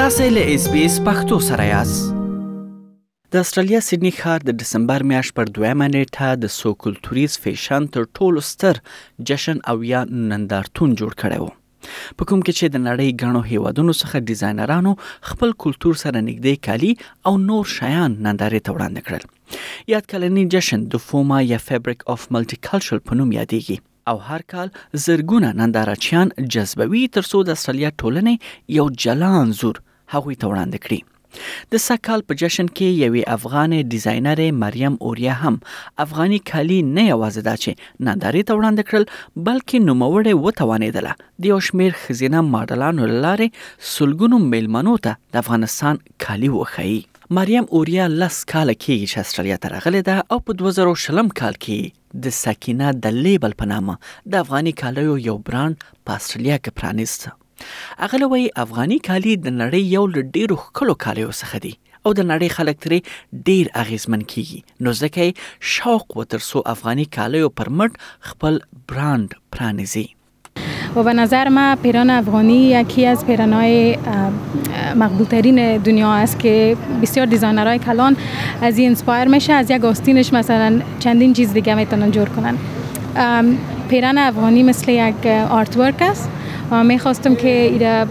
تاسو له اس بي اس پختو سره یاست د استرالیا سیدنی ښار د دسمبر میاشت پر دویمه نیټه د سو کلتوریز فیشن تر ټولو ستر جشن او یا نندارتون جوړ کړی وو په کوم کې چې د نړۍ غنو هیوادونو څخه ډیزاینرانو خپل کلچر سره نږدې کالی او نور شیان نندارې ته وړاندې کړل یاد کلنی جشن د فوما یا فیبریک اف ملټی کلچرل په نوم یادېږي او هر کال زرګونه نندارچیان جذبوي ترڅو د استرالیا ټولنې یو جلا انځور هغوی ته وړاندې کړي د سکال په جشن کې یوې افغان ډیزاینر مریم اوریا هم افغاني کالي نه یوازې دا چې نندارې ته وړاندې کړل بلکې نوموړې وتوانېدله د یو شمېر ښځینه ماډلانو له لارې سلګونو میلمنو ته د افغانستان کالي وښیي مریم اوریا لس کاله کېږي چې استرالیا ته راغلې ده او په 2020 کال کې د سکینه د لیبل په نامه د افغاني کالیو یو برانډ په استرالیا کې پرانیسته هغه لوی افغاني کالي د نړۍ یو له ډیرو ښکلو کالیو څخه دي او د نړۍ خلک ترې ډیر اغیزمن کیږي نو ځکه شوق و ترسو افغاني کالیو پر مټ خپل برانډ پرانیزي و به نظر ما پیران افغانی یکی از پیرانای مقبول ترین دنیا است که بسیار دیزاینرهای کلان از این انسپایر میشه از یک آستینش مثلا چندین چیز دیگه میتونن جور کنن پیران افغانی مثل یک آرت ورک است و میخواستم که ایره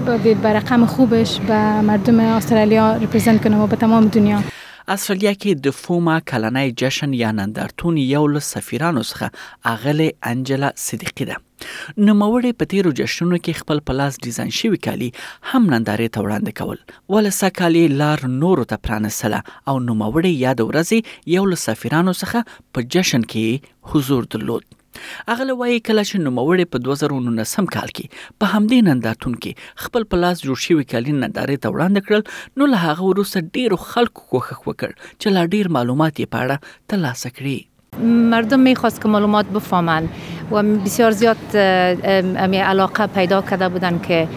به رقم خوبش به مردم استرالیا ریپریزنت کنم و به تمام دنیا. استرالیا کې د فوما کلنۍ جشن یا نندارتون یو له سفیرانو څخه اغلې انجلا صدیقی ده نوموړې په تیرو جشنونو کې خپل په لاس ډیزاین شوي کالي هم نندارې ته وړاندې کول ول سږکال یې لار نورو ته پرانستله او نوموړې یاد ورځې یو له سفیرانو څخه په جشن کې حضور درلود اغله وايي، کله چې نوموړې په دوه زره او نولسم کال کې په همدې نندارتون کې خپل په لاس جوړ شوي کالي نندارې ته وړاندې کړل، نو له هغه وروسته ډېرو خلکو کوښښ وکړ چې لا ډېر معلومات یې په اړه ترلاسه کړي. مردم میخواست که معلومات بفهمند و بسیار زیاد علاقه پیدا کرده بودند که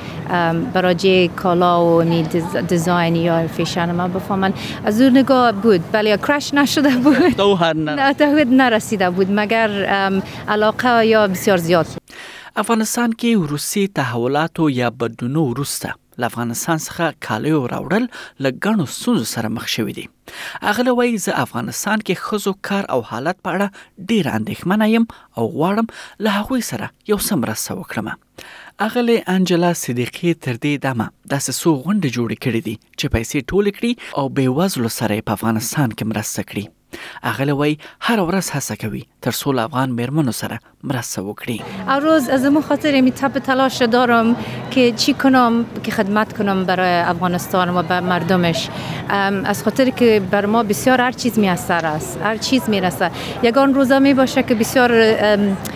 براجه کالا و نی دیزاین یا فیشن ما بفهمن از اون نگاه بود ولی کرش نشده بود تو هر نه تهوید نرسیده بود مگر علاقه یا بسیار زیاد افغانستان کې وروسي تحولاتو یا بدلونو وروسته له افغانستان څخه کالیو راوړل له ګڼو ستونزو سره مخ شوې دي اغله وایي زه افغانستان کې خزو کار او حالت په اړه ډیر اندېښمنه یم او غواړم له هغوی سره یو سم رسو کړم اغلې انجلا صدیقي تر دې دمه داسې څو غونډې جوړې کړې دي چې پیسې ټولې کړي او بې وزلو سره یې په افغانستان کې مرسته کړي. اغلې وایي هر ورځ هڅه کوي تر څو له افغان میرمنو سره مرسته وکړي او روز از مو خاطر می تپ تلاش دارم که چی کنم که خدمت کنم برای افغانستان و به مردمش از خاطر که بر ما بسیار هر چیز میسر است هر چیز میرسه یگان روزا می باشه که بسیار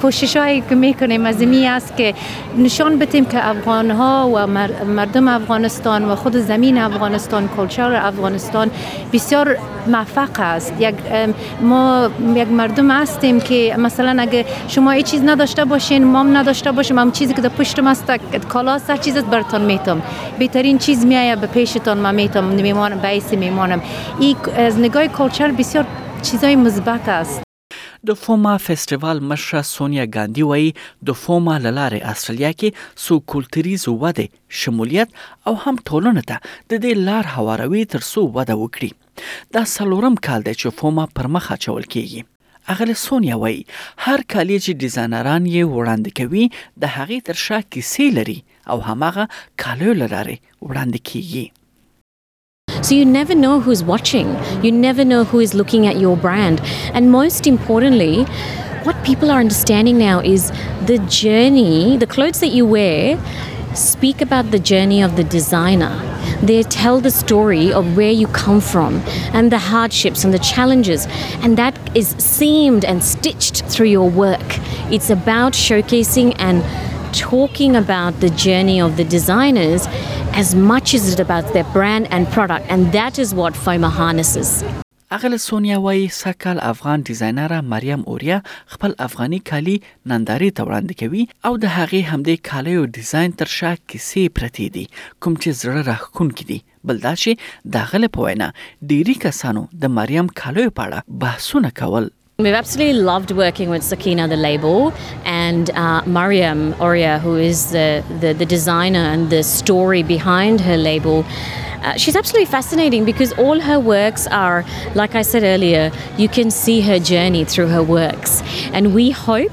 کوشش هایی که میکنیم از این است که نشان بتیم که افغان ها و مردم افغانستان و خود زمین افغانستان کلچر افغانستان بسیار موفق است یک ما یک مردم هستیم که مثلا اگه شما هیچ چیز نداشته باشین ما نداشته باشیم هم چیزی که در پشت ما است کالا هر چیز برتون میتم بهترین چیز میایه به پیشتان ما میتم میمانم به میمانم این از نگاه کلچر بسیار چیزای مثبت است د فوما فیسټیوال مشره سونیا ګاندی وایي د فوما لاره استرالیا کې سو کلتوریز وده شمولیت او هم ټولنه ته د دې لار هواروي تر سو وده وکړي دا څلورم کال دی چې فوما پر مخ اچول کیږي اغله سونیا وایي هر کالی چې ډیزاینران یې وړاندې کوي د هغې تر شا کیسې لري او هماغه کالیو لاره وړاندې کیږي So you never know who's watching, you never know who is looking at your brand. And most importantly, what people are understanding now is the journey, the clothes that you wear speak about the journey of the designer. They tell the story of where you come from and the hardships and the challenges, and that is seamed and stitched through your work. It's about showcasing and Talking about the journey of the designers as much as it about their brand and product and that is what FOMA harnesses. اغله سونیا وایي سږکال افغان ډیزاینره مریم اوریا خپل افغاني کالي نندارې ته وړاندې کوي او د هغې همدې کالیو ډیزاین تر شا کیسې پرتې دي کوم چې زړه راښکونکي دي بل دا چې د هغله په وینا ډیری کسانو د مریم کالیو په اړه بحثونه کول We've absolutely loved working with Sakina, the label, and uh, Mariam Oria, who is the, the, the, designer and the story behind her label. Uh, she's absolutely fascinating because all her works are, like I said earlier, you can see her journey through her works. And we hope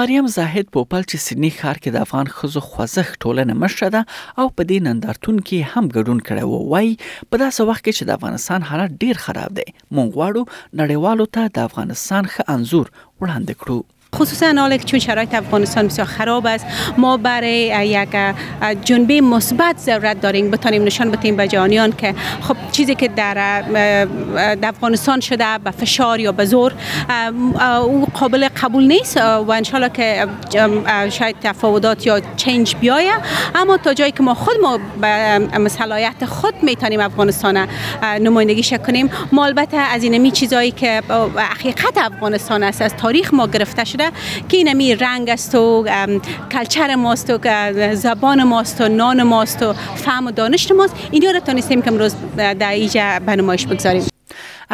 مریم زاهد پوپل چې سیدنی ښار کې د افغان خزو خوځښت ټولنه مشره ده او په دې نندارتون کې هم ګډون کړی وو وای په داسې وخت کې چې د افغانستان حالت ډیر خراب دی مونږ غواړو نړیوالو ته د افغانستان ښه انزور وړاندې کړو خصوصا حالا که چون شرایط افغانستان بسیار خراب است ما برای یک جنبه مثبت ضرورت داریم بتانیم نشان بتیم به جهانیان که خب چیزی که در افغانستان شده به فشار یا به زور او قابل قبول نیست و انشالله که شاید تفاوضات یا چینج بیایه اما تا جایی که ما خود ما به صلاحیت خود میتونیم افغانستان نمایندگی کنیم ما البته از اینمی چیزایی که حقیقت افغانستان است از تاریخ ما گرفته شده که اینمی رنگ است و کلچر ماست و زبان ماست و نان ماست و فهم و دانش ماست اینها را تانستیم که امروز در اینجا به نمایش بگذاریم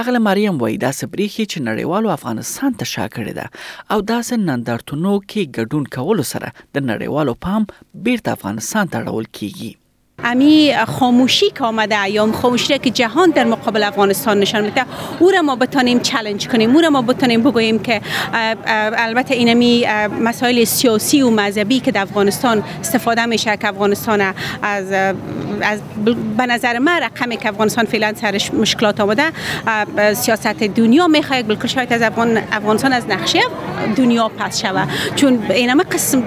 اغله مریم وایي دا څه بریښي چې نړیوالو افغانستان ته شا کړې ده او داسې نندارتونو کې ګډون کولو سره د نړیوالو پام بیرته افغانستان ته اړول کیږي امی خاموشی که آمده ایام خاموشی را که جهان در مقابل افغانستان نشان میده او را ما بتانیم چلنج کنیم او را ما بتانیم بگوییم که البته اینمی مسائل سیاسی و مذهبی که در افغانستان استفاده میشه که افغانستان از از به نظر ما رقمی که افغانستان فعلا سرش مشکلات آمده سیاست دنیا میخواهد بلکل شاید از افغان افغانستان از نقشه دنیا پس شوه چون اینما قسم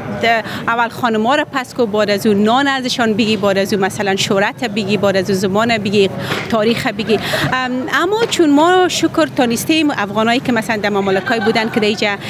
اول خانما را پس کو بعد از اون نان ازشان بگی بعد از اون مثلا شورت بگی بعد از اون زمان بگی تاریخ بگی اما چون ما شکر تانستیم افغانایی که مثلا در ممالکای بودن که دیجا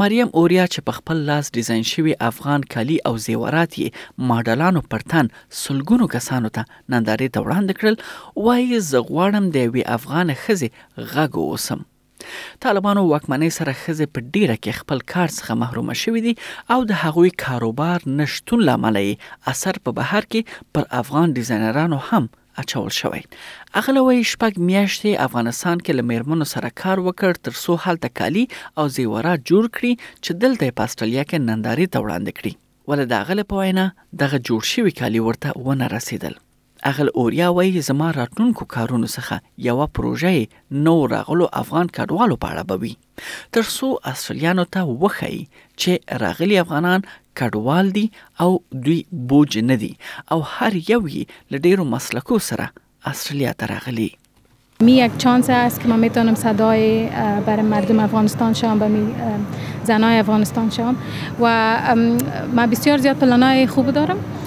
مریم اوریا چې په خپل لاس ډیزاین شوي افغان کالي او زیورات یې ماډلانو پر تن سلګونو کسانو ته نندارې ته وړاندې کړل وایي زه غواړم د یوې افغانې ښځې غږ اوسم طالبانو واکمنۍ سره ښځې په ډیره کې خپل کار څخه محرومه شوې دي او د هغوی کاروبار نشتون لامل یې اثر په بهر کې پر افغان ډیزاینرانو هم اچول شوی. هغه له وایي شپږ میاشتې افغانستان کې له میرمنو سره کار وکړ تر څو هلته کالي او زیورات جوړ کړي چې دلته یې په استرالیا کې نندارې ته وړاندې کړي ولې د هغه په وینا دغه جوړ شوي کالي ورته ونه رسیدل. اغل اوریا وایي زما راتلونکو کارونو څخه یوه پروژه یې نو راغلو افغان کډوالو په اړه به وي. تر څو استرالیانو ته وښایي چې راغلي افغانان کډوال دي او دوی بوج نه دي او هر یو یې له ډیرو مسلکو سره استرالیا ته راغلي می یک چانس است که ما میتونم صدای برای مردم افغانستان شوم به می زنای افغانستان شوم و ما بسیار زیاد پلانای خوب دارم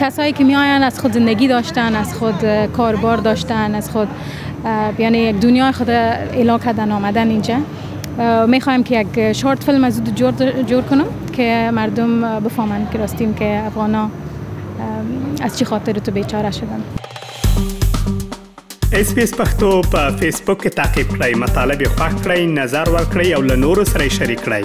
کسایی که میاین از خود زندگی داشتن از خود کاربار داشتن از خود یعنی یک دنیای خود الا کردن آمدن اینجا میخوایم که یک شورت فیلم از دو جور, جور کنم که مردم بفهمن که راستیم که افغانا از چی خاطر تو بیچاره شدن اس پی اس پختو په فیسبوک کې تعقیب کړئ مطلب یې خوښ کړئ نظر ور کړئ او له نورو سره شریک کړئ